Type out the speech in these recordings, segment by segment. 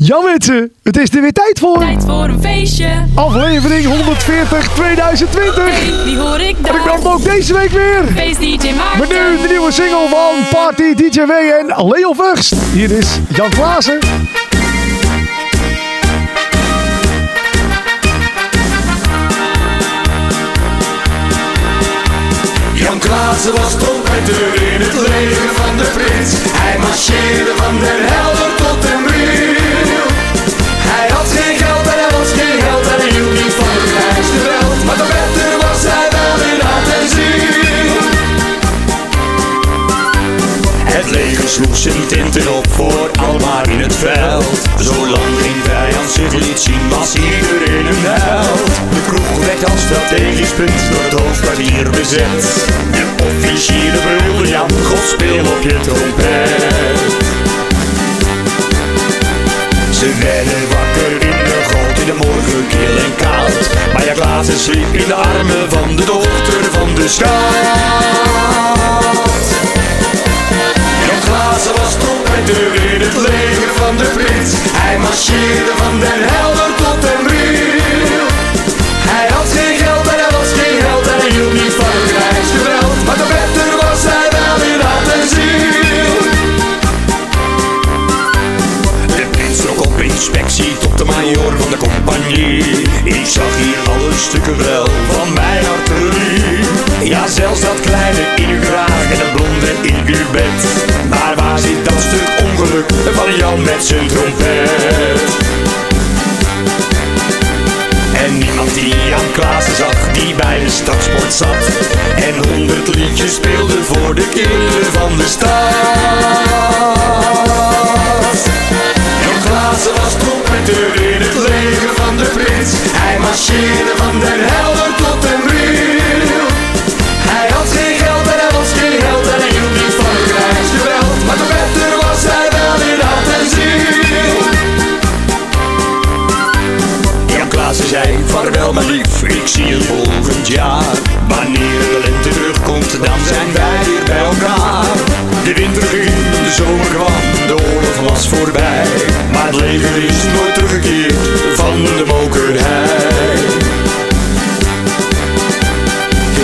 Ja mensen, het is er weer tijd voor. Tijd voor een feestje. Aflevering 140 2020. Hey, die hoor ik En ik ben ook deze week weer. Feest DJ Maarten. Met nu de nieuwe single van Party DJ W en Leo Vugst. Hier is Jan Klaassen. Jan Klaassen was trompeter in het leger van de prins. Hij marcheerde van den helder Leger sloeg zijn tinten op voor Almaar in het veld. Zolang geen vijand zich liet zien was iedereen een held. De kroeg werd als strategisch punt door het hoofdkwartier bezet. De officieren brulden Jan, God speel op je trompet. Ze werden wakker in de goot in de morgen kil en koud. Maar ja, Klaassen sliep in de armen van de dochter van de scout. Klaassen was trompeter in het leger van de prins. Hij marcheerde van den helder tot den bril. Hij had geen geld en hij was geen held en hij hield niet van het rijksgeweld. Maar de beter was hij wel in hart ziel. De prins trok op inspectie tot de majoor van de compagnie. Ik zag hier alle stukken wel van mijn artillerie. Ja, zelfs dat kleine in uw kraag en dat blonde in uw bed. Maar waar zit dat stuk ongeluk van Jan met zijn trompet? En niemand die Jan Klaassen zag, die bij de stadsport zat. En honderd liedjes speelde voor de kinderen van de stad. Jan Klaassen was trompeter in het leger van de prins. Hij marcheerde van den helder volgend jaar. Wanneer de lente terugkomt, dan zijn wij weer bij elkaar. De winter ging, de zomer kwam, de oorlog was voorbij. Maar het leger is nooit teruggekeerd van de mokerij.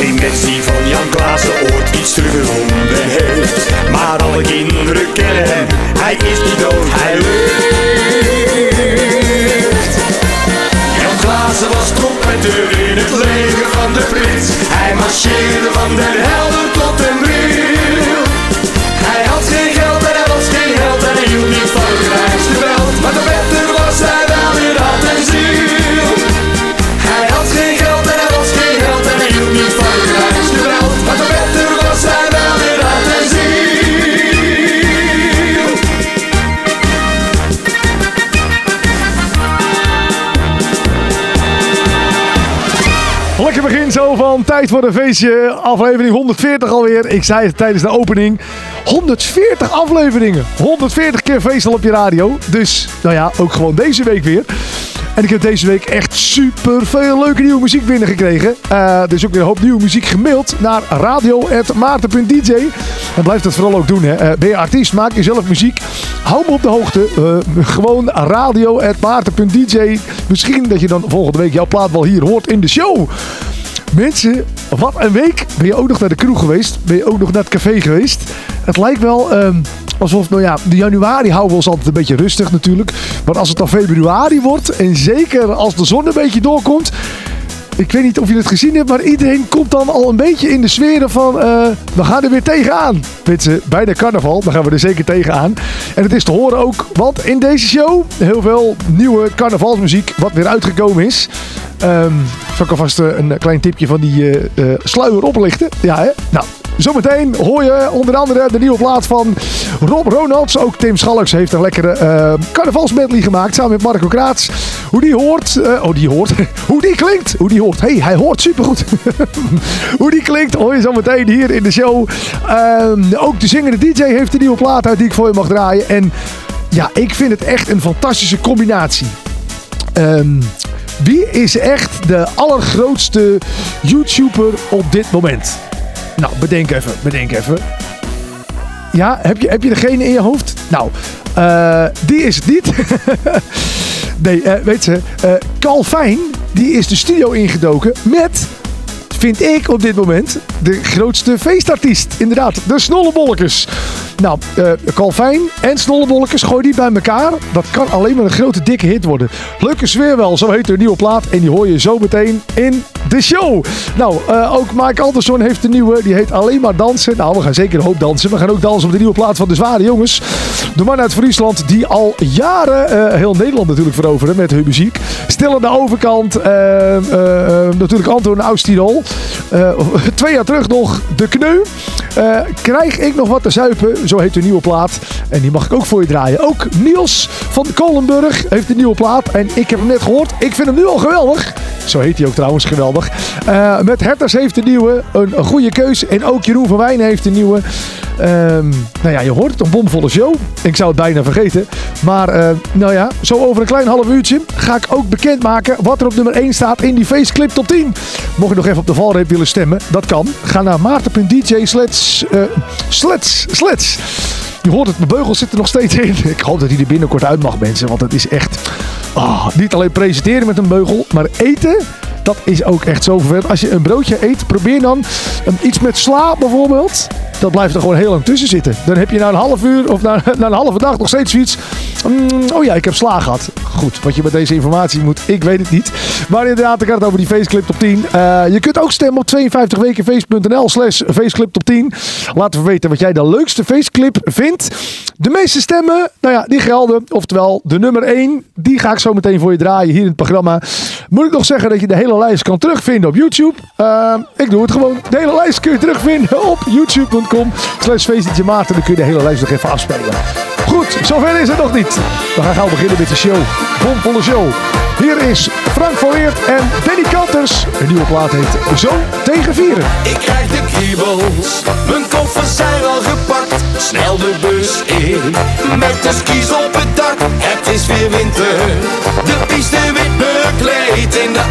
Geen mens die van Jan Klaassen ooit iets teruggevonden heeft. Maar alle kinderen kennen hem, hij is niet dood, hij leeft. Trompeter in het leger van de prins. Hij marcheerde van den helder tot den bril. Hij had geen geld en hij was geen held en hij hield niet van Tijd voor een feestje. Aflevering 140 alweer. Ik zei het tijdens de opening. 140 afleveringen. 140 keer feestel op je radio. Dus, nou ja, ook gewoon deze week weer. En ik heb deze week echt super veel leuke nieuwe muziek binnengekregen. Eh dus ook weer een hoop nieuwe muziek gemaild naar radio.maarten.dj. En blijf dat vooral ook doen. Hè. Eh, ben je artiest, maak je zelf muziek. Hou me op de hoogte. Eh, gewoon radio.maarten.dj. Misschien dat je dan volgende week jouw plaat wel hier hoort in de show. Mensen, wat een week. Ben je ook nog naar de kroeg geweest? Ben je ook nog naar het café geweest? Het lijkt wel ehm, alsof, nou ja, de januari houden we ons altijd een beetje rustig natuurlijk. Maar als het dan februari wordt en zeker als de zon een beetje doorkomt... Ik weet niet of je het gezien hebt, maar iedereen komt dan al een beetje in de sferen van... eh, we gaan er weer tegenaan. Bij de carnaval, daar gaan we er zeker tegenaan. En het is te horen ook, want in deze show heel veel nieuwe carnavalsmuziek wat weer uitgekomen is. Ehm zal ik alvast eh, een klein tipje van die eh, sluier oplichten? Ja, hè? Nou, zometeen hoor je onder andere de nieuwe plaat van Rob Ronalds. Ook Tim Schalks heeft een lekkere eh carnavalsmedley gemaakt samen met Marco Kraats. Hoe die hoort, eh, oh die hoort, hoe die klinkt, hoe die hoort. hey, hij hoort supergoed. hoe die klinkt hoor je zometeen hier in de show. Ehm, ook de zingende DJ heeft een nieuwe plaat uit die ik voor je mag draaien. En ja, ik vind het echt een fantastische combinatie. Ehm, wie is echt de allergrootste YouTuber op dit moment? Nou, bedenk even, bedenk even. Ja, heb je, heb je degene in je hoofd? Nou, eh, die is het niet. nee, eh, weet ze, eh Calvijn, die is de studio ingedoken met, vind ik op dit moment, de grootste feestartiest. Inderdaad, de Snollebollekes. Nou, Calvijn en Snollebollekes, gooi die bij elkaar. Dat kan alleen maar een grote dikke hit worden. Leuke sfeer wel, zo heet de nieuwe plaat. En die hoor je zo meteen in de show. Nou, eh, ook Mike Alderson heeft een nieuwe. Die heet Alleen maar dansen. Nou, we gaan zeker een hoop dansen. We gaan ook dansen op de nieuwe plaat van de Zware Jongens. De man uit Friesland die al jaren eh, heel Nederland natuurlijk veroveren met hun muziek. Stil aan de overkant. natuurlijk Anton Oud-Tirol. Eh, twee jaar terug nog De Kneu. Eh, krijg ik nog wat te zuipen? Zo heet de nieuwe plaat. En die mag ik ook voor je draaien. Ook Niels van Kolenburg heeft een nieuwe plaat. En ik heb hem net gehoord. Ik vind hem nu al geweldig. Zo heet hij ook trouwens, geweldig. Eh, met Herters heeft een nieuwe. Een, een goede keus. En ook Jeroen van Wijnen heeft een nieuwe. Ehm, nou ja, je hoort het, een bomvolle show. Ik zou het bijna vergeten. Maar eh, nou ja, zo over een klein half uurtje ga ik ook bekendmaken wat er op nummer 1 staat in die Faceclip top 10. Mocht je nog even op de valreep willen stemmen, dat kan. Ga naar maarten.dj slets, eh, slets, slets. Je hoort het, mijn beugel zit er nog steeds in. Ik hoop dat hij er binnenkort uit mag, mensen. Want het is echt... ah, niet alleen presenteren met een beugel, maar eten... Dat is ook echt zo vervelend. Als je een broodje eet, probeer dan um, iets met sla bijvoorbeeld. Dat blijft er gewoon heel lang tussen zitten. Dan heb je na een half uur of na, na een halve dag nog steeds zoiets. mm, oh ja, ik heb sla gehad. Goed, wat je met deze informatie moet, ik weet het niet. Maar inderdaad, ik had het over die Faceclip top 10. Eh, je kunt ook stemmen op 52wekenfeest.nl slash Faceclip top 10. Laat even weten wat jij de leukste Faceclip vindt. De meeste stemmen, nou ja, die gelden. Oftewel, de nummer 1, die ga ik zo meteen voor je draaien hier in het programma. Moet ik nog zeggen dat je de hele lijst kan terugvinden op YouTube. Eh, ik doe het gewoon. De hele lijst kun je terugvinden op youtube.com slash feestje Maarten. Dan kun je de hele lijst nog even afspelen. Goed, zover is het nog niet. We gaan gauw beginnen met de show. Bomvolle show. Hier is Frank van Weert en Danny Kanters. Een nieuwe plaat heet Zo tegen vieren. Ik krijg de kriebels, mijn koffers zijn al gepakt. Snel de bus in, met de skis op het dak. Het is weer winter, de piste wit bekleed in de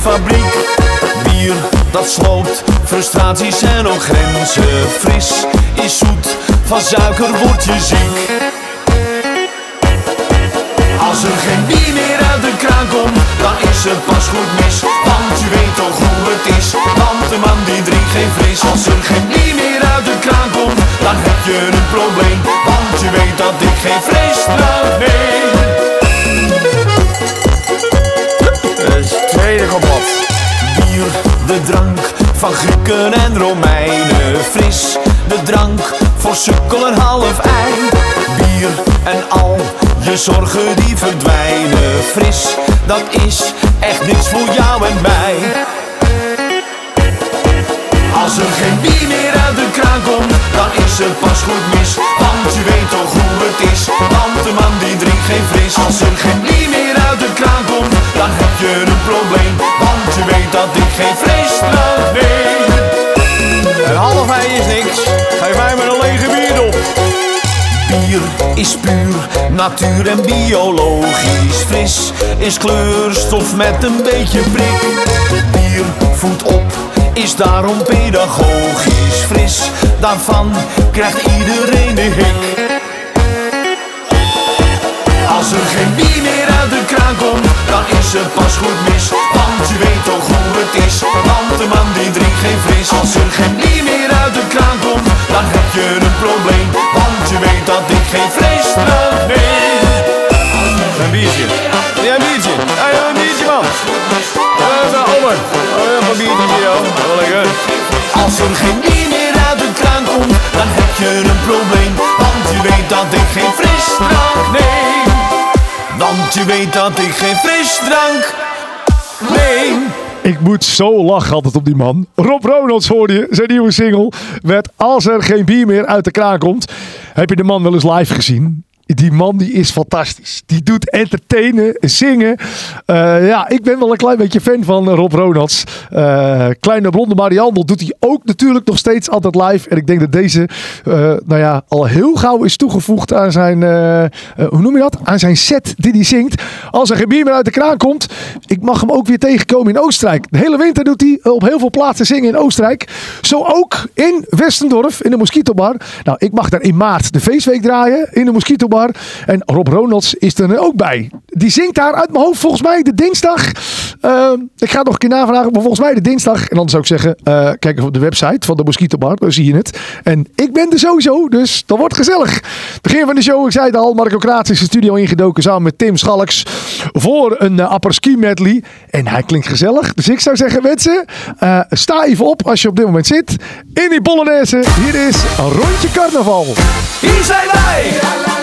fabriek. Bier, dat sloopt frustraties en ook grenzen. Fris is zoet, van suiker word je ziek. Als er geen bier meer uit de kraan komt, dan is het pas goed mis. Want je weet toch hoe het is, want de man die drinkt geen fris. Als er geen bier meer uit de kraan komt, dan heb je een probleem. Want je weet dat ik geen frisdrank neem. Bier, de drank van Grieken en Romeinen. Fris, de drank voor sukkel en half ei. Bier en al je zorgen die verdwijnen. Fris, dat is echt niks voor jou en mij. Als er geen bier meer uit de kraan komt, dan is het pas goed mis. Want je weet toch hoe het is, want de man die drinkt geen fris. Als er geen bier meer uit de kraan komt, dan heb je een probleem. Want je weet dat ik geen frisdrank neem. Een half ei is niks. Geef mij maar een lege bierdop. Bier is puur, natuur en biologisch. Fris is kleurstof met een beetje prik. Bier voedt op, is daarom pedagogisch. Fris, daarvan krijgt iedereen de hik. Als er geen bier meer uit de kraan komt, dan is het pas goed mis. Want je weet toch hoe het is, want de man die drinkt geen fris. Als er geen bier meer uit de kraan komt, dan heb je een probleem. Want je weet dat ik geen frisdrank neem. Een biertje. Ja, een biertje. Ja, ja, een biertje, man. Uh, Omer. Oh, ja, een biertje, joh. Wel lekker. Als er geen bier meer uit de kraan komt, dan heb je een probleem. Want je weet dat ik geen frisdrank neem. Want je weet dat ik geen frisdrank neem. Ik moet zo lachen altijd op die man. Rob Ronalds hoorde je. Zijn nieuwe single werd Als er geen bier meer uit de kraan komt. Heb je de man wel eens live gezien? Die man die is fantastisch. Die doet entertainen, zingen. Eh, ja, ik ben wel een klein beetje fan van Rob Ronalds. Eh, Kleine Blonde Mariandel doet hij ook natuurlijk nog steeds altijd live. En ik denk dat deze, eh, nou ja, al heel gauw is toegevoegd aan zijn, hoe noem je dat? Aan zijn set die hij zingt. Als er geen bier meer uit de kraan komt. Ik mag hem ook weer tegenkomen in Oostenrijk. De hele winter doet hij op heel veel plaatsen zingen in Oostenrijk. Zo ook in Westendorf, in de Mosquitobar. Nou, ik mag daar in maart de feestweek draaien in de En Rob Ronalds is er ook bij. Die zingt daar uit mijn hoofd volgens mij de dinsdag. Eh, ik ga het nog een keer navragen, maar volgens mij de dinsdag. En dan zou ik zeggen, eh, kijk even op de website van de Mosquitobar, daar zie je het. En ik ben er sowieso, dus dat wordt gezellig. Begin van de show, ik zei het al, Marco Kraats is de studio ingedoken samen met Tim Schalks voor een uh, apres-ski medley. En hij klinkt gezellig, dus ik zou zeggen mensen, eh, sta even op als je op dit moment zit. In die Polonaise, hier is een rondje carnaval. Hier zijn wij,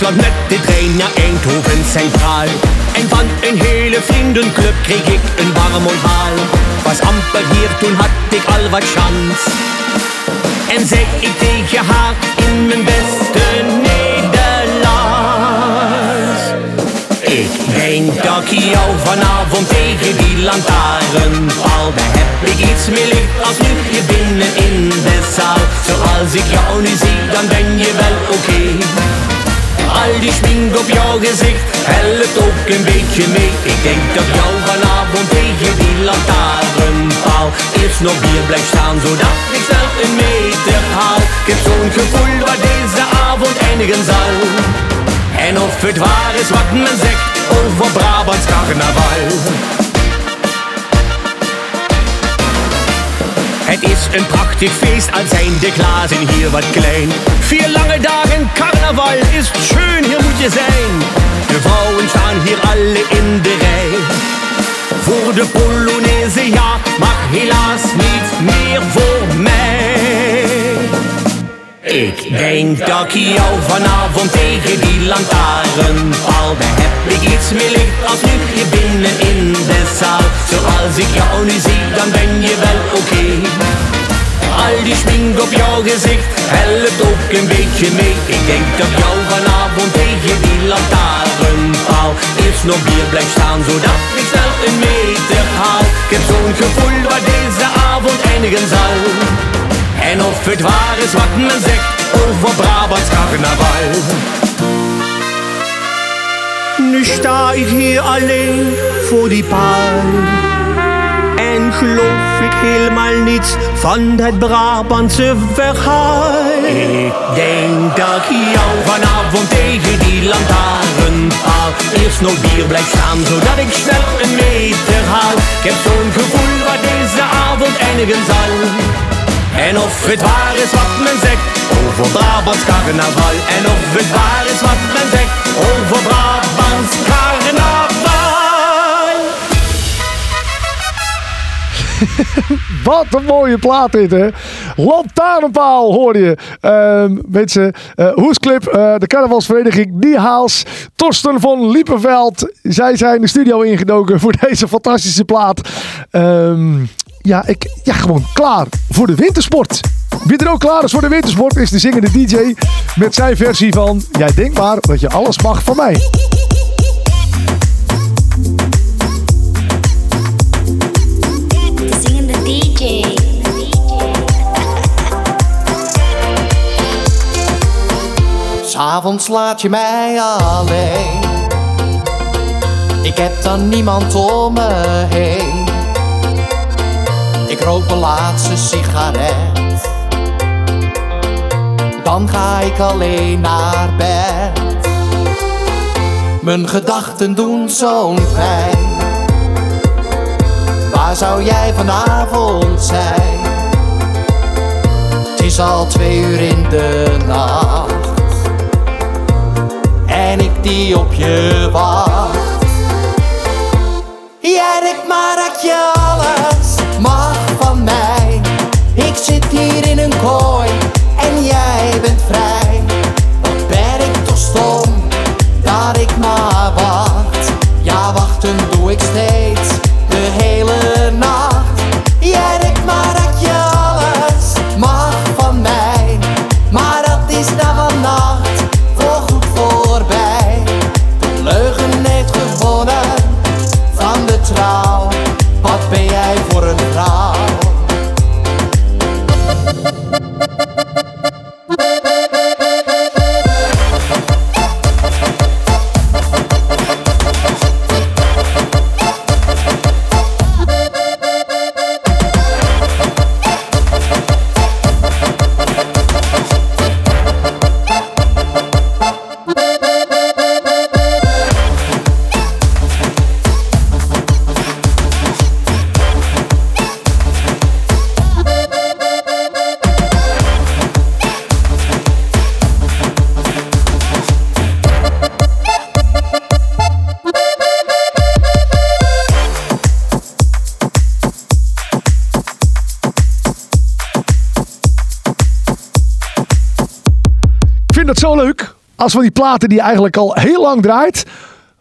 Duitsland met de trein naar Eindhoven Centraal. En van een hele vriendenclub kreeg ik een warm onthaal. Was amper hier, toen had ik al wat chans. En zeg ik tegen haar in mijn beste Nederlands. Ik denk dat ik jou vanavond tegen die lantaarnpaal. Daar heb ik iets meer licht als nu je binnen in de zaal. Zoals ik jou nu zie, dan ben je wel oké. Okay. Al die schmink op jouw gezicht helpt ook een beetje mee. Ik denk dat jou vanavond tegen die lantaarnpaal is nog hier blijft staan, zodat ik zelf een meter haal. Ik heb zo'n gevoel waar deze avond eindigen zal. En of het waar is wat men zegt over Brabants carnaval. Het is een prachtig feest, al zijn de glazen hier wat klein. Vier lange dagen carnaval is schön, hier moet je zijn. De vrouwen staan hier alle in de rij. Voor de Polonaise, ja, maar helaas niet meer voor mij. Ik denk dat ik jou vanavond tegen die lantaarnpaal Daar heb ik iets meer licht als nu hier binnen in de zaal. Zoals ik jou nu zie, dan ben je wel oké. Al die schmink op jouw gezicht helpt ook een beetje mee. Ik denk dat jou vanavond tegen die lantaarnpaal Eerst nog bier blijft staan, zodat ik snel een meter haal. Ik heb zo'n gevoel wat deze avond eindigen zal en of het waar is wat men zegt over Brabants carnaval. Nu sta ik hier alleen voor die paal. En geloof ik helemaal niets van het Brabantse verhaal. Ik denk dat ik jou vanavond tegen die lantaarnpaal Eerst nog bier blijft staan, zodat ik snel een meter haal Ik heb zo'n gevoel wat deze avond eindigen zal en of het waar is wat men zegt over Brabants carnaval. En of het waar is wat men zegt over Brabants carnaval. Wat een mooie plaat dit, hè? Lantaarnpaal hoor je. Ehm, mensen, eh Hoesclip, eh, de carnavalsvereniging Niehaals, Torsten van Liepenveld. Zij zijn de studio ingedoken voor deze fantastische plaat. Ehm, ja, ik, ja, gewoon klaar voor de wintersport. Wie er ook klaar is voor de wintersport is de zingende DJ met zijn versie van Jij denkt maar dat je alles mag van mij. De zingende DJ. S'avonds laat je mij alleen. Ik heb dan niemand om me heen. Ik rook mijn laatste sigaret. Dan ga ik alleen naar bed. Mijn gedachten doen zo'n pijn. Waar zou jij vanavond zijn? Het is al twee uur in de nacht en ik die op je wacht. Jij denkt maar dat je alles mag hier in een kooi en jij bent vrij. Als van die platen die eigenlijk al heel lang draait,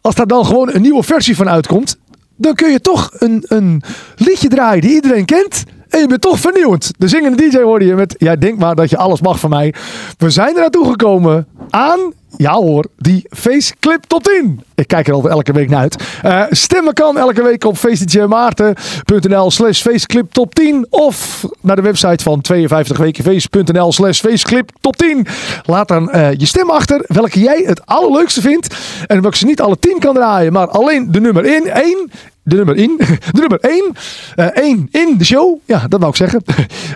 als daar dan gewoon een nieuwe versie van uitkomt, dan kun je toch een, een liedje draaien die iedereen kent. En je bent toch vernieuwend. De zingende DJ hoorde je met, ja denk maar dat je alles mag van mij. We zijn er naartoe gekomen aan, ja hoor, die Faceclip tot 10. Ik kijk er altijd elke week naar uit. Eh, stemmen kan elke week op facedjmaarten.nl slash faceclip top 10. Of naar de website van 52wekenfeest.nl slash faceclip top 10. Laat dan eh, je stem achter welke jij het allerleukste vindt. En welke ze niet alle 10 kan draaien, maar alleen de nummer 1 de nummer in. De nummer 1. 1 eh, in de show. Ja, dat wou ik zeggen.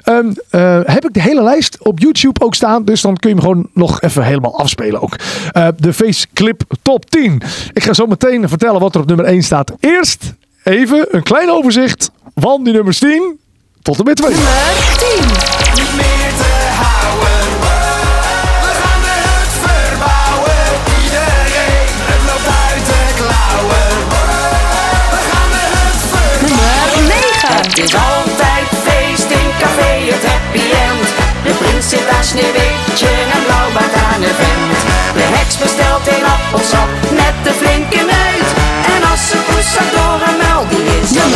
um, uh, heb ik de hele lijst op YouTube ook staan. Dus dan kun je hem gewoon nog even helemaal afspelen ook. Uh, de Face Clip Top 10. Ik ga zo meteen vertellen wat er op nummer 1 staat. Eerst even een klein overzicht van die nummers 10 tot en met 2. Nummer 10. Het is altijd feest in café het happy end. De prins zit daar sneeuwwitje en blauwbaard aan de vent. De heks bestelt een appelsap met de flinke neut. En als ze poes door een muil, die is dan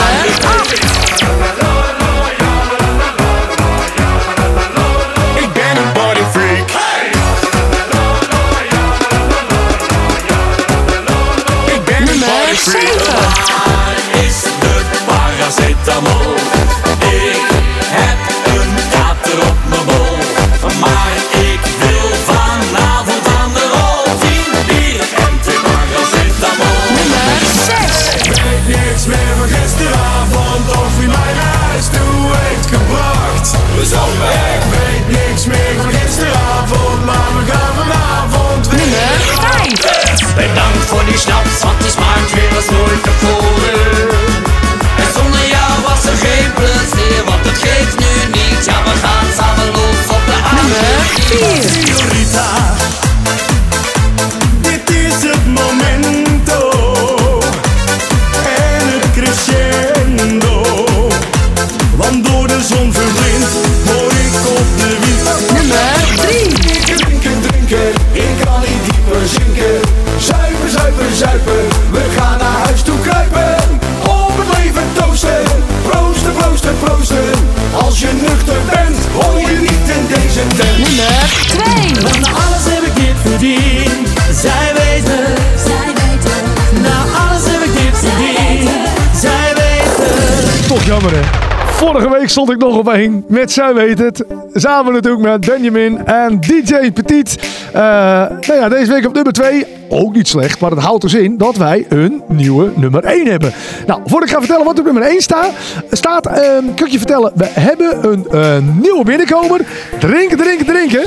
tent. Nummer 2 Want na alles heb ik dit verdiend. Zij weten, zij weten. Na alles heb ik dit verdiend. Zij weten. Toch jammer hè. Vorige week stond ik nog op één met Zij Weet Het. Samen natuurlijk met Benjamin en DJ Petit. Eh, nou ja, deze week op nummer 2. Ook niet slecht, maar het houdt dus in dat wij een nieuwe nummer 1 hebben. Nou, voordat ik ga vertellen wat op nummer 1 sta, staat, eh, kan ik je vertellen, we hebben een nieuwe binnenkomer. Drinken, drinken, drinken.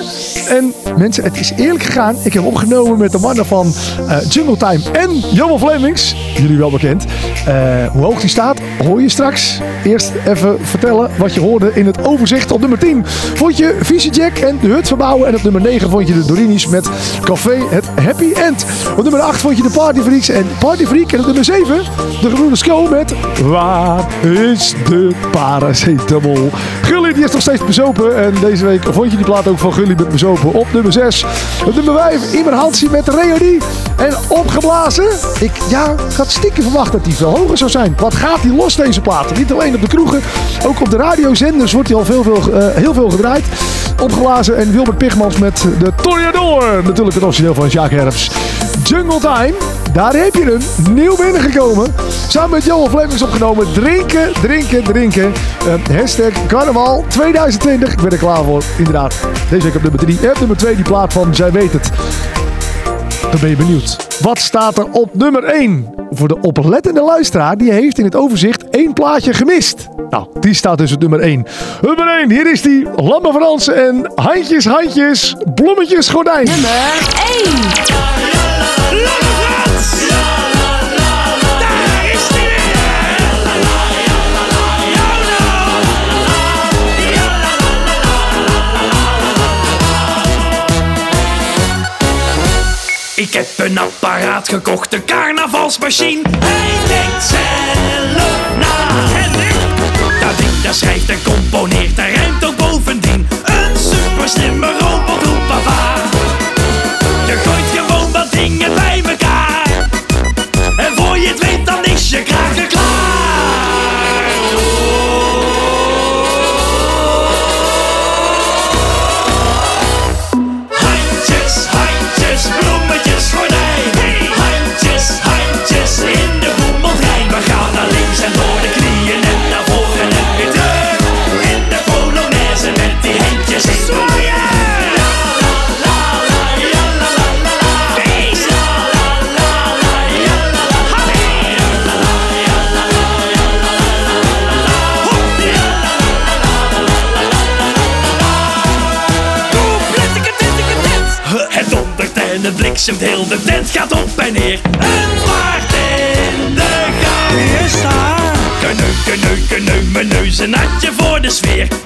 En mensen, het is eerlijk gegaan. Ik heb opgenomen met de mannen van eh, Jungle Time en Johan Flemings. Jullie wel bekend. Eh, hoe hoog die staat, hoor je straks. Eerst even vertellen wat je hoorde in het overzicht op nummer 10. Vond je Visie Jack en de Hut verbouwen. En op nummer 9 vond je de Dorinis met Café het Happy End. Op nummer 8 vond je de Party Freaks en Party Freak. En op nummer 7 de Groene Sko met Waar is de paracetamol? Gulli die is nog steeds bezopen. En deze week vond je die plaat ook van Gulli met bezopen op nummer 6. Op nummer 5 Imer Hansie met Reunie. En opgeblazen. Ik, ja, had stiekem verwacht dat die veel hoger zou zijn. Wat gaat die los deze plaat? Niet alleen op de kroegen, ook op de radiozenders wordt hij al veel, veel, eh, heel veel gedraaid. Opgeblazen en Wilbert Pigmans met de Toreador. Natuurlijk het origineel van Jacques Herps. Jungle Time, daar heb je hem. Nieuw binnengekomen. Samen met Johan Flemings opgenomen. Drinken, drinken, drinken. Eh, hashtag carnaval 2020. Ik ben er klaar voor. Inderdaad. Deze week op nummer 3. En nummer 2 die plaat van Zij Weet Het. Dan ben je benieuwd. Wat staat er op nummer 1? Voor de oplettende luisteraar, die heeft in het overzicht één plaatje gemist. Nou, die staat dus op nummer 1. Nummer 1, hier is die. Lamme Frans en handjes, handjes, blommetjes, gordijn. Nummer 1. Ik heb een apparaat gekocht, een carnavalsmachine. Hij denkt zelf na. En ik, dat ding dat schrijft en componeert, en rijmt ook bovendien. Een super slimme robot, papa. Je gooit bliksemt, heel de tent gaat op en neer. Een zwaard in de gang is daar. Kneu, kneu, kneu, mijn neus een handje voor de sfeer.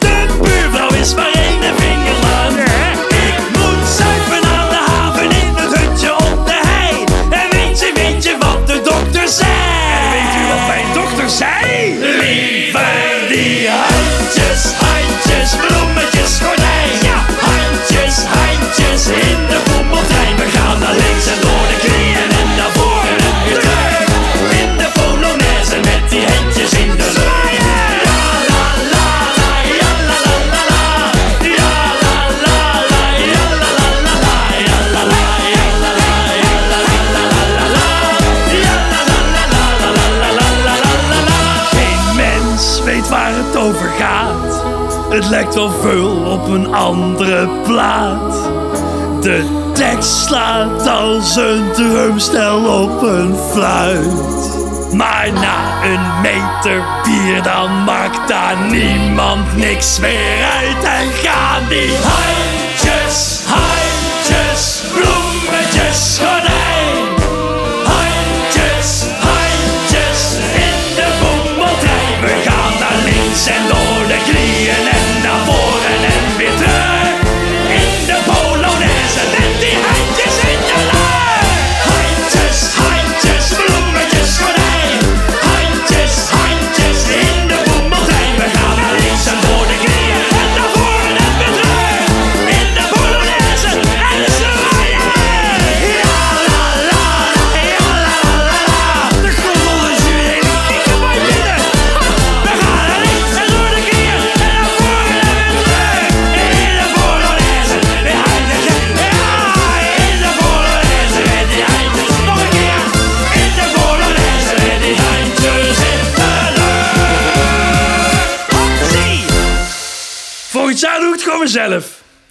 De tekst slaat als een drumstel op een fluit. Maar na een meter bier dan maakt daar niemand niks meer uit. En gaan die handjes, handjes, bloemetjes,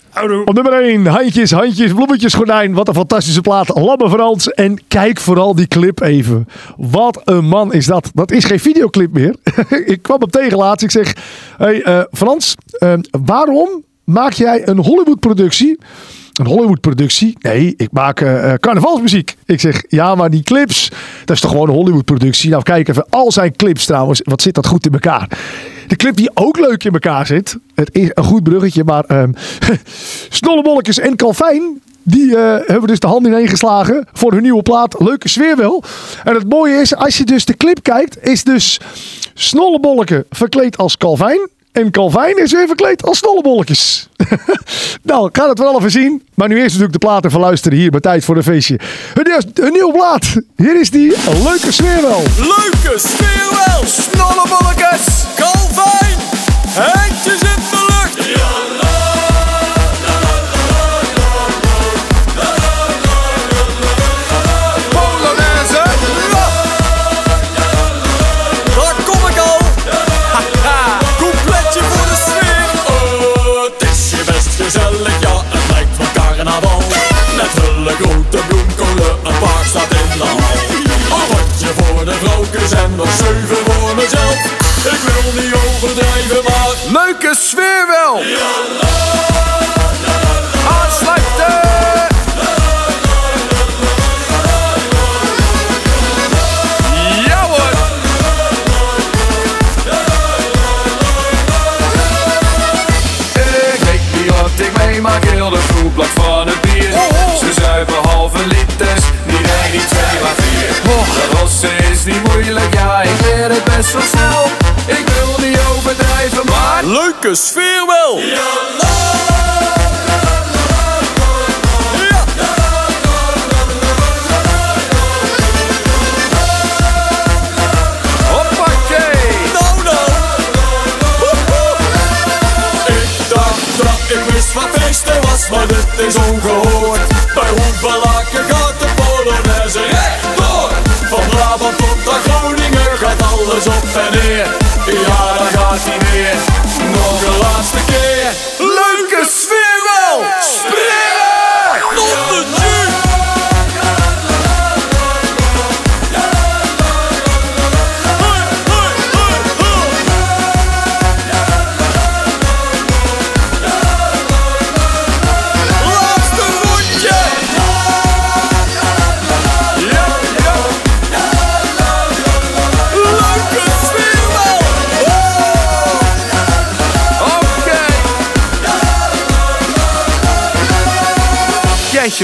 Houdoe. Op nummer 1, handjes, handjes, bloemetjes, gordijn. Wat een fantastische plaat. Lamme Frans. En kijk vooral die clip even. Wat een man is dat. Dat is geen videoclip meer. ik kwam hem tegen laatst. Ik zeg, hey, eh, Frans, eh, waarom maak jij een Hollywood-productie? Een Hollywood-productie? Nee, ik maak eh, eh, carnavalsmuziek. Ik zeg, ja, maar die clips, dat is toch gewoon een Hollywood-productie? Nou, kijk even, al zijn clips trouwens, wat zit dat goed in elkaar? De clip die ook leuk in elkaar zit. Het is een goed bruggetje, maar ehm Snollebolletjes en Calvijn. Die eh, hebben dus de hand ineen geslagen voor hun nieuwe plaat. Leuke sfeer wel. En het mooie is, als je dus de clip kijkt, is dus Snollebolleke verkleed als Calvijn. En Calvijn is weer verkleed als snollebolletjes. nou, ga het wel even zien. Maar nu eerst natuurlijk de plaat even luisteren hier bij Tijd voor een Feestje. Hun, nieuw- hun nieuwe plaat. Hier is die. Een leuke sfeer wel. Leuke sfeer wel, snollebolletjes, Calvijn, handjes in voor de vrouwtjes en nog zeven voor mezelf. Ik wil niet overdrijven, maar leuke sfeer wel. Aansluiten. Ja. Ik weet niet wat ik meemaak, heel de groep van het bier. Ze zuipen halve liters, Ik wil niet overdrijven, maar. Leuke sfeer wel! Ja. maar het is ongehoord. Ja, dan gaat hij weer.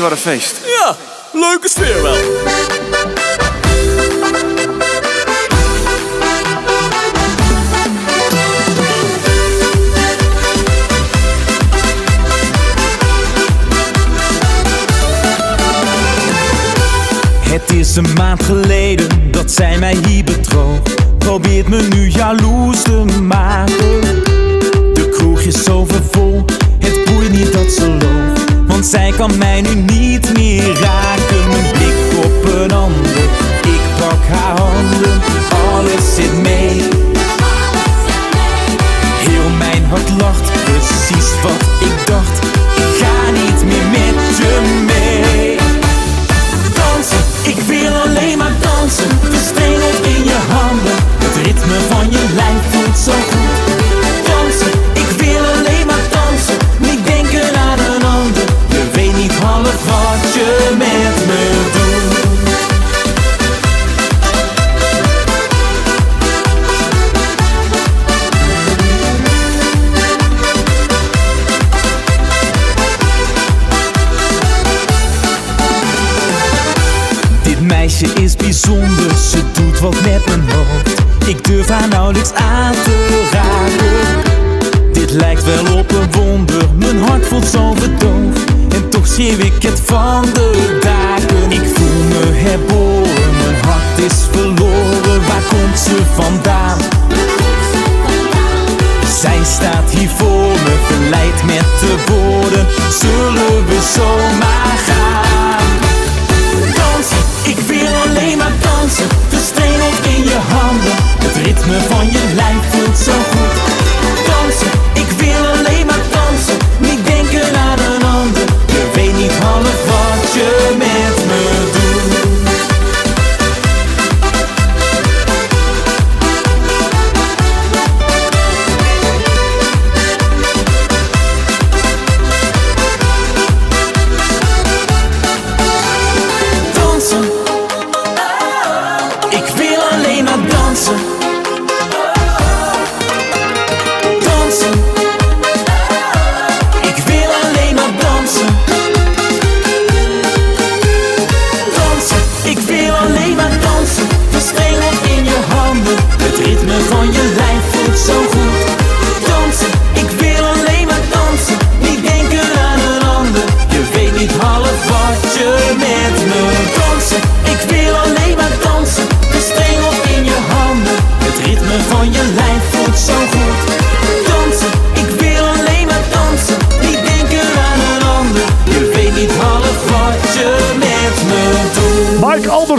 Wat een feest. Ja, leuke sfeer wel. Het is een maand geleden dat zij mij hier bedroog. Probeert me nu jaloers te maken. De kroeg is overvol, het boeit niet dat ze loopt. Zij kan mij nu niet meer raken. Mijn blik op een ander, ik pak haar handen.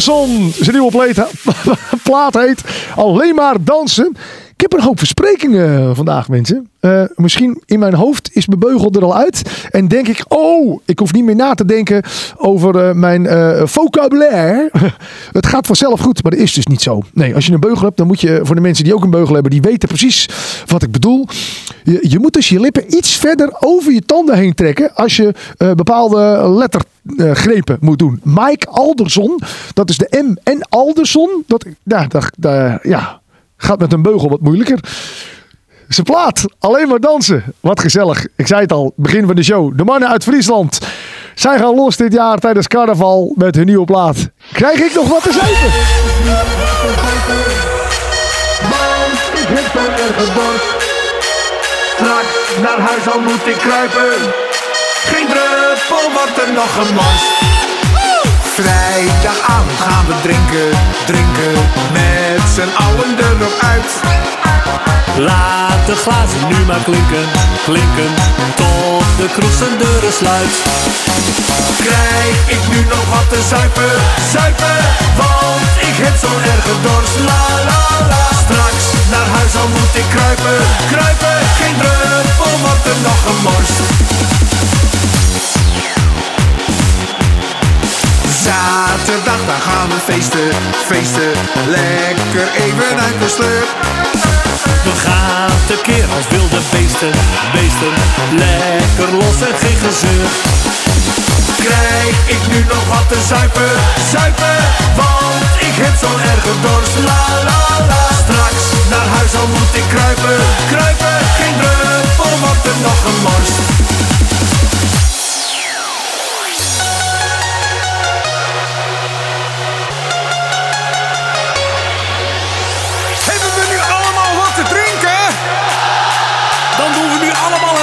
Zijn nieuwe plaat heet Alleen maar dansen. Ik heb een hoop versprekingen vandaag, mensen. Eh, misschien in mijn hoofd is mijn beugel er al uit. En denk ik, oh, ik hoef niet meer na te denken over eh, mijn eh, vocabulaire. Het gaat vanzelf goed, maar dat is dus niet zo. Nee, als je een beugel hebt, dan moet je, voor de mensen die ook een beugel hebben, die weten precies wat ik bedoel. Je, je moet dus je lippen iets verder over je tanden heen trekken als je eh, bepaalde lettergrepen moet doen. Mike Alderson, dat is de M en Alderson. Dat, ja, dat- ja, gaat met een beugel wat moeilijker. Zijn plaat, alleen maar dansen. Wat gezellig. Ik zei het al, begin van de show. De mannen uit Friesland. Zij gaan los dit jaar tijdens carnaval met hun nieuwe plaat. Krijg ik nog wat te zeggen? Straks naar huis al moet ik kruipen. Geen druppel wordt er nog gemorst. Vrijdagavond gaan we drinken, drinken. Met z'n allen erop uit. Laat de glazen nu maar klinken, klinken, tot de kroeg zijn deuren sluit. Krijg ik nu nog wat te zuipen, zuipen. Want ik heb zo'n erge dorst. La la la. Straks naar huis al moet ik kruipen, kruipen. Geen druppel wordt er nog gemorst. Zaterdag, dan gaan we feesten, feesten. Lekker even uit de sleur. We gaan tekeer als wilde beesten, beesten, lekker los en geen gezeur. Krijg ik nu nog wat te zuipen, zuipen Want ik heb zo'n erge dorst, la la la Straks naar huis al moet ik kruipen, kruipen Geen druppel wordt er nog gemorst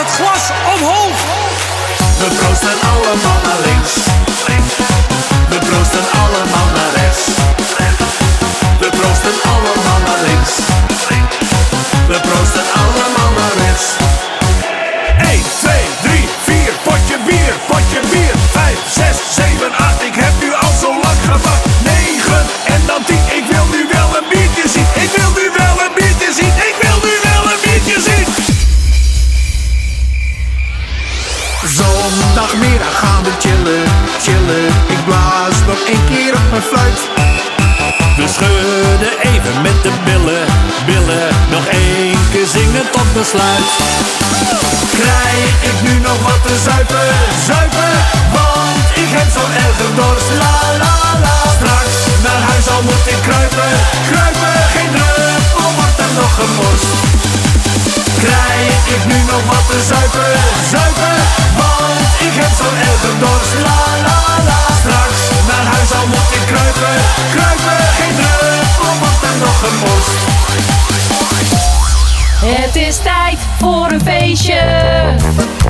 het glas omhoog. We proosten allemaal naar links. We proosten allemaal naar rechts. één keer op mijn fluit. We schudden even met de billen, billen. Nog één keer zingen tot besluit. Krijg ik nu nog wat te zuipen, zuipen? Want ik heb zo erg dorst. voor een feestje.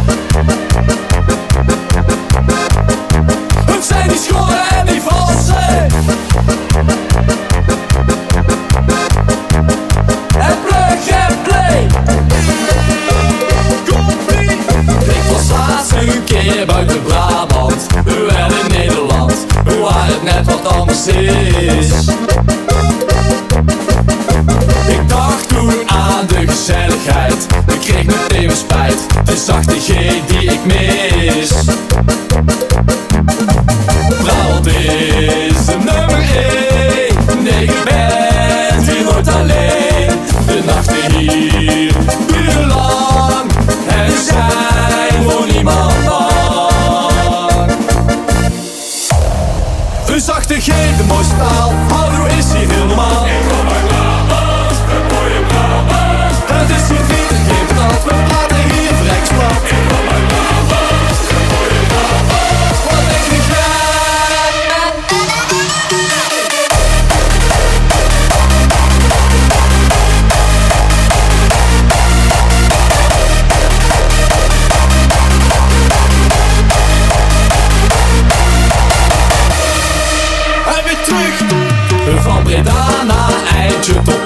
tu tombes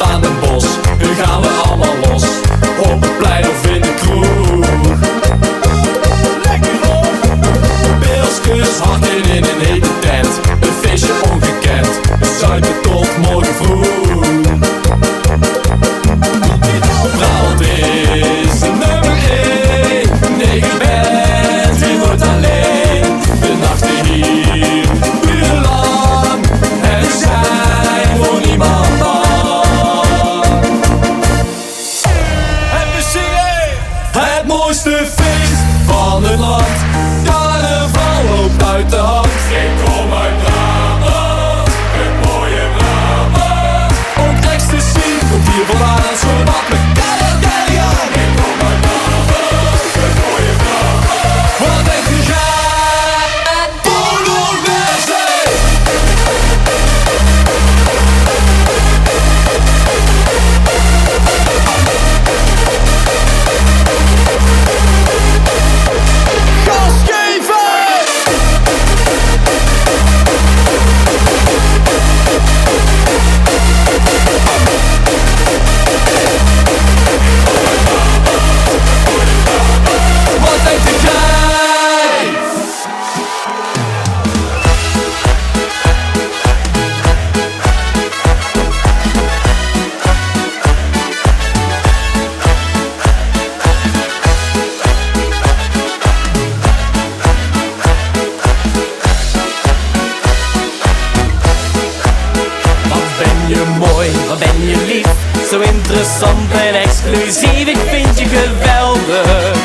ik vind je geweldig.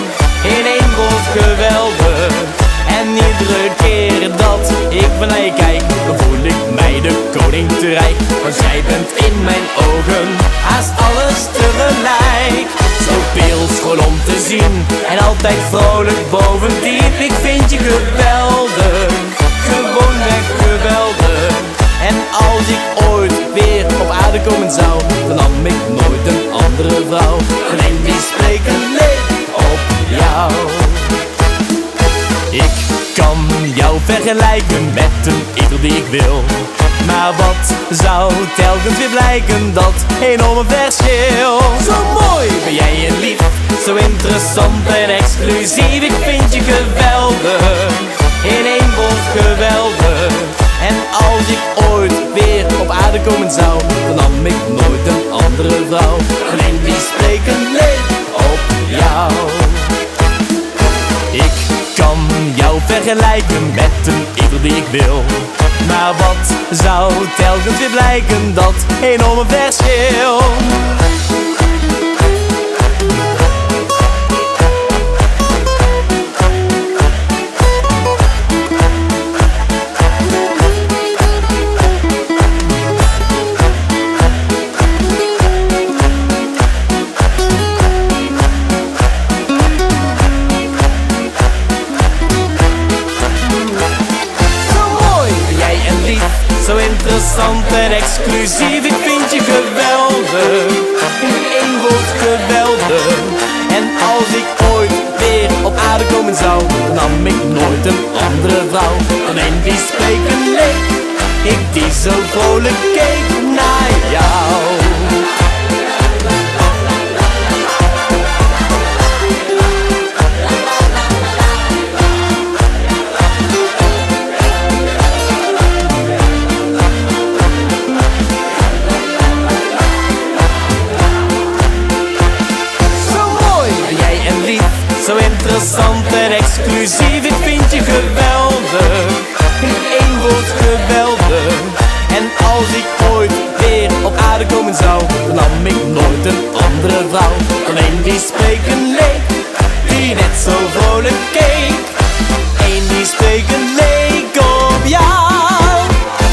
In één woord geweldig. En iedere keer dat ik van je kijk, voel ik mij de koning te rijk. Want jij bent in mijn ogen haast alles tegelijk. Zo veel schoon om te zien en altijd vrolijk bovendien. Ik vind je geweldig, gewoonweg geweldig. En als ik ooit weer op aarde komen zou, dan nam ik nooit een andere vrouw. Alleen die spreken leek op jou. Ik kan jou vergelijken met een ieder die ik wil. Maar wat zou telkens weer blijken, dat enorme verschil. Zo mooi ben jij je lief, zo interessant en exclusief. Ik vind je geweldig, in één woord geweldig. En als ik ooit weer op aarde komen zou, dan nam ik nooit een andere vrouw. Alleen die spreken leek op jou. Ik kan jou vergelijken met een ieder die ik wil. Maar wat zou telkens weer blijken, dat enorme verschil? Exclusief. Ik vind je geweldig, in één woord geweldig. En als ik ooit weer op aarde komen zou, dan nam ik nooit een andere vrouw. Alleen die spreken leek, ik die zo vrolijk keek naar jou. Interessant en exclusief. Ik vind je geweldig, in één woord geweldig. En als ik ooit weer op aarde komen zou, dan nam ik nooit een andere vrouw. Alleen die spreken leek, die net zo vrolijk keek. Eén die spreken leek op jou.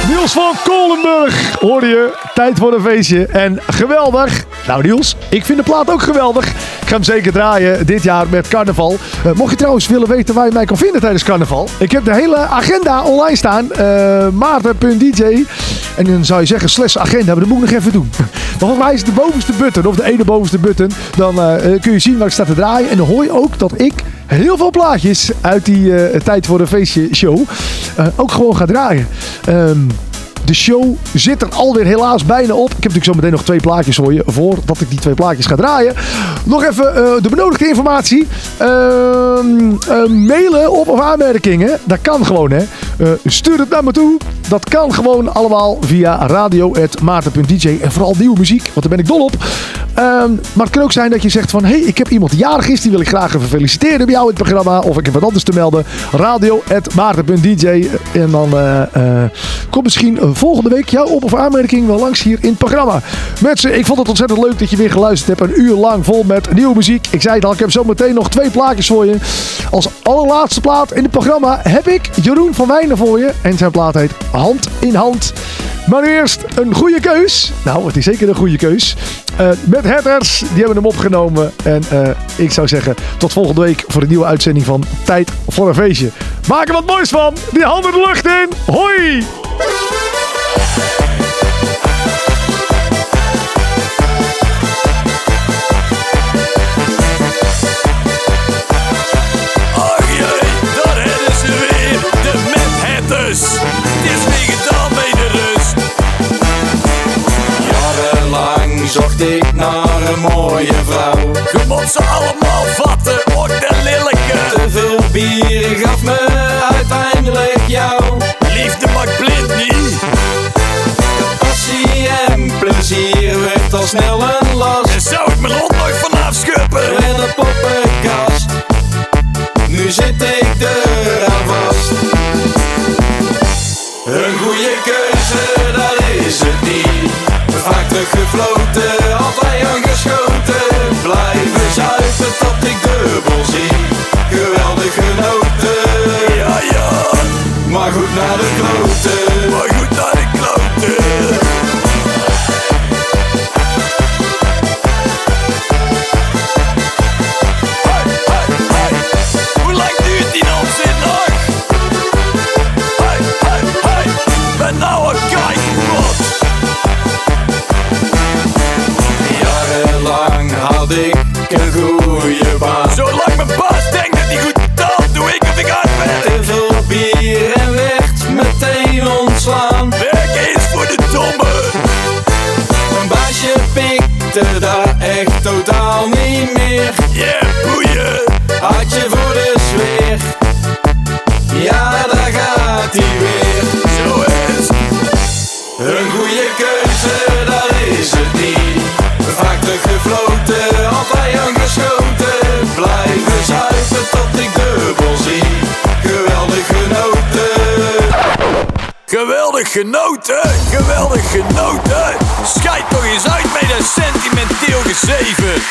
Niels van Kolenburg hoorde je. Tijd voor een feestje. En geweldig. Nou Niels, ik vind de plaat ook geweldig. Ik ga hem zeker draaien dit jaar met carnaval. Eh, mocht je trouwens willen weten waar je mij kan vinden tijdens carnaval. Ik heb de hele agenda online staan. eh Maarten.dj En dan zou je zeggen slash agenda, maar dat moet ik nog even doen. Volgens mij is de bovenste button, of de ene bovenste button. Dan eh, kun je zien waar ik sta te draaien. En dan hoor je ook dat ik heel veel plaatjes uit die Tijd voor een feestje show ook gewoon ga draaien. Ehm de show zit er alweer helaas bijna op. Ik heb natuurlijk zo meteen nog twee plaatjes voor je. Voordat ik die twee plaatjes ga draaien. Nog even eh, de benodigde informatie. Ehm, eh, mailen op of aanmerkingen. Dat kan gewoon hè. Eh, stuur het naar me toe. Dat kan gewoon allemaal via radio.maarten.dj. En vooral nieuwe muziek. Want daar ben ik dol op. Ehm, maar het kan ook zijn dat je zegt van... Hé, hey, ik heb iemand die jarig is. Die wil ik graag even feliciteren bij jou in het programma. Of ik heb wat anders te melden. Radio.maarten.dj En dan komt misschien volgende week jouw op- of aanmerking wel langs hier in het programma. Mensen, ik vond het ontzettend leuk dat je weer geluisterd hebt. Een uur lang vol met nieuwe muziek. Ik zei het al, ik heb zo meteen nog twee plaatjes voor je. Als allerlaatste plaat in het programma heb ik Jeroen van Wijnen voor je. En zijn plaat heet Hand in Hand. Maar eerst een goede keus. Nou, het is zeker een goede keus. Eh, met Hatters, die hebben hem opgenomen. En eh, ik zou zeggen, tot volgende week voor een nieuwe uitzending van Tijd voor een Feestje. Maak er wat moois van. Die handen de lucht in. Hoi! Gaf me uiteindelijk jou. Liefde maakt blind niet. Al snel een last. En zou ik mijn rond nog vanaf schuppen. En een poppenkast. Nu zit ik eraan vast. Een goede keuze, dat is het niet. Vaak teruggefloten, altijd aangeschoten. Blijven zuipen tot ik dubbel zie. Geweldig genoten. Ja, ja, Maar goed naar de ik Geweldig genoten, geweldig genoten. Schijt nog eens uit met een sentimenteel gezeven.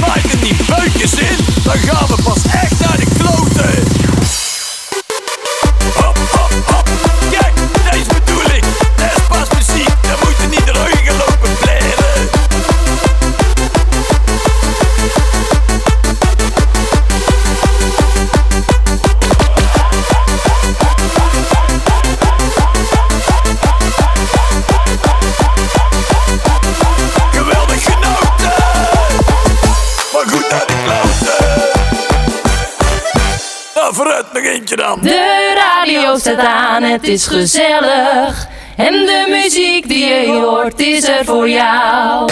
Maak er die beukjes in, dan gaan we pas echt naar de kloten. De radio staat aan, het is gezellig. En de muziek die je hoort is er voor jou.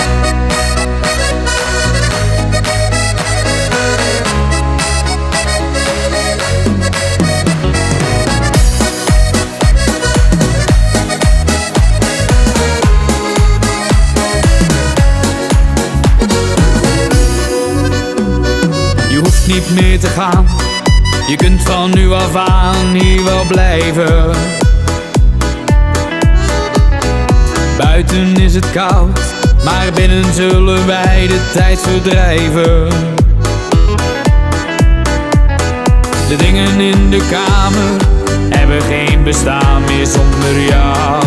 Je hoeft niet meer te gaan je kunt van nu af aan hier wel blijven. Buiten is het koud, maar binnen zullen wij de tijd verdrijven. De dingen in de kamer hebben geen bestaan meer zonder jou.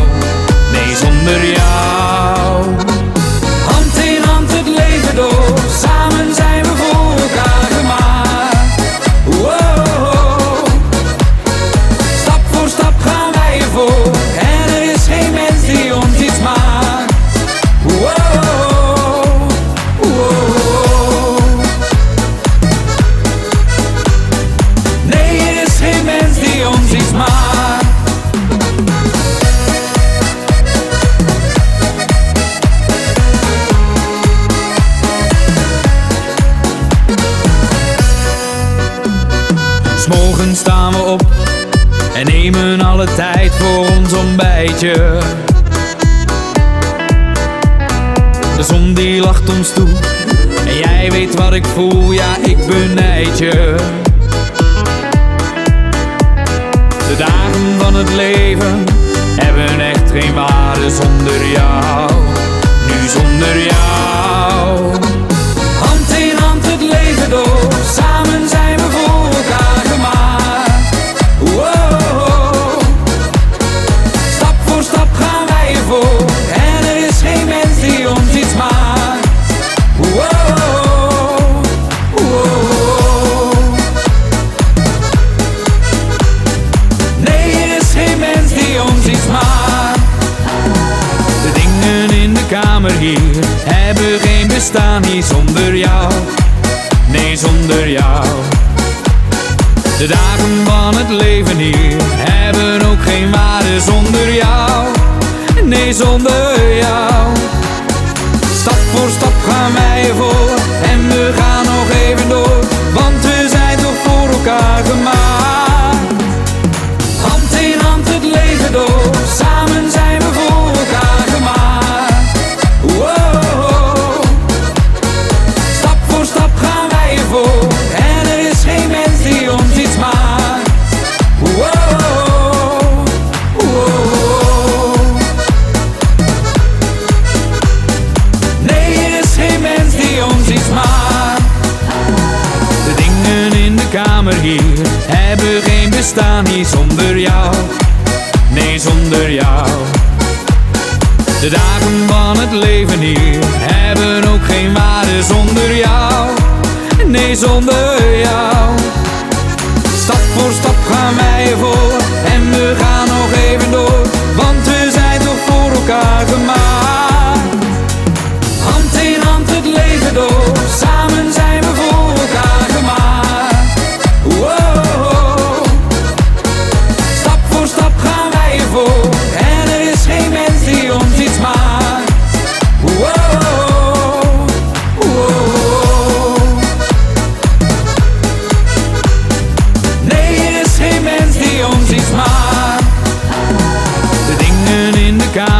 Nee, zonder jou. Hand in hand het leven door. En jij weet wat ik voel, ja, ik benijd je. De dagen van het leven hebben echt geen waarde zonder jou. Nu zonder jou.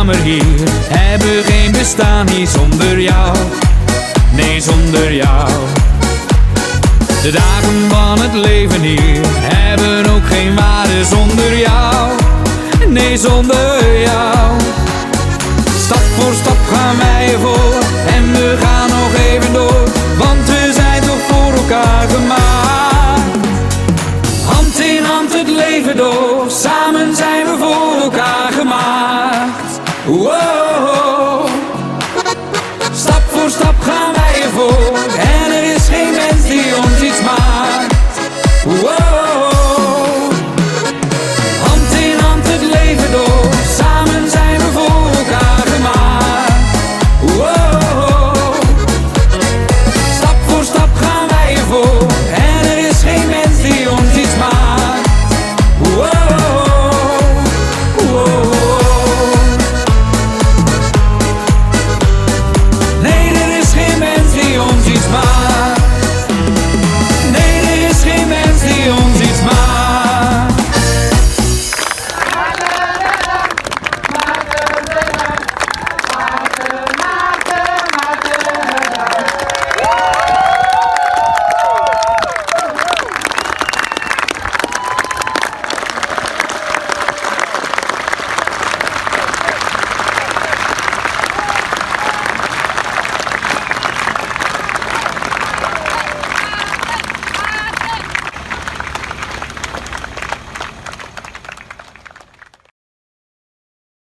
kamer hebben geen bestaan hier zonder jou. Nee, zonder jou. De dagen van het leven hier hebben ook geen waarde zonder jou. Nee, zonder jou. Stap voor stap gaan wij voor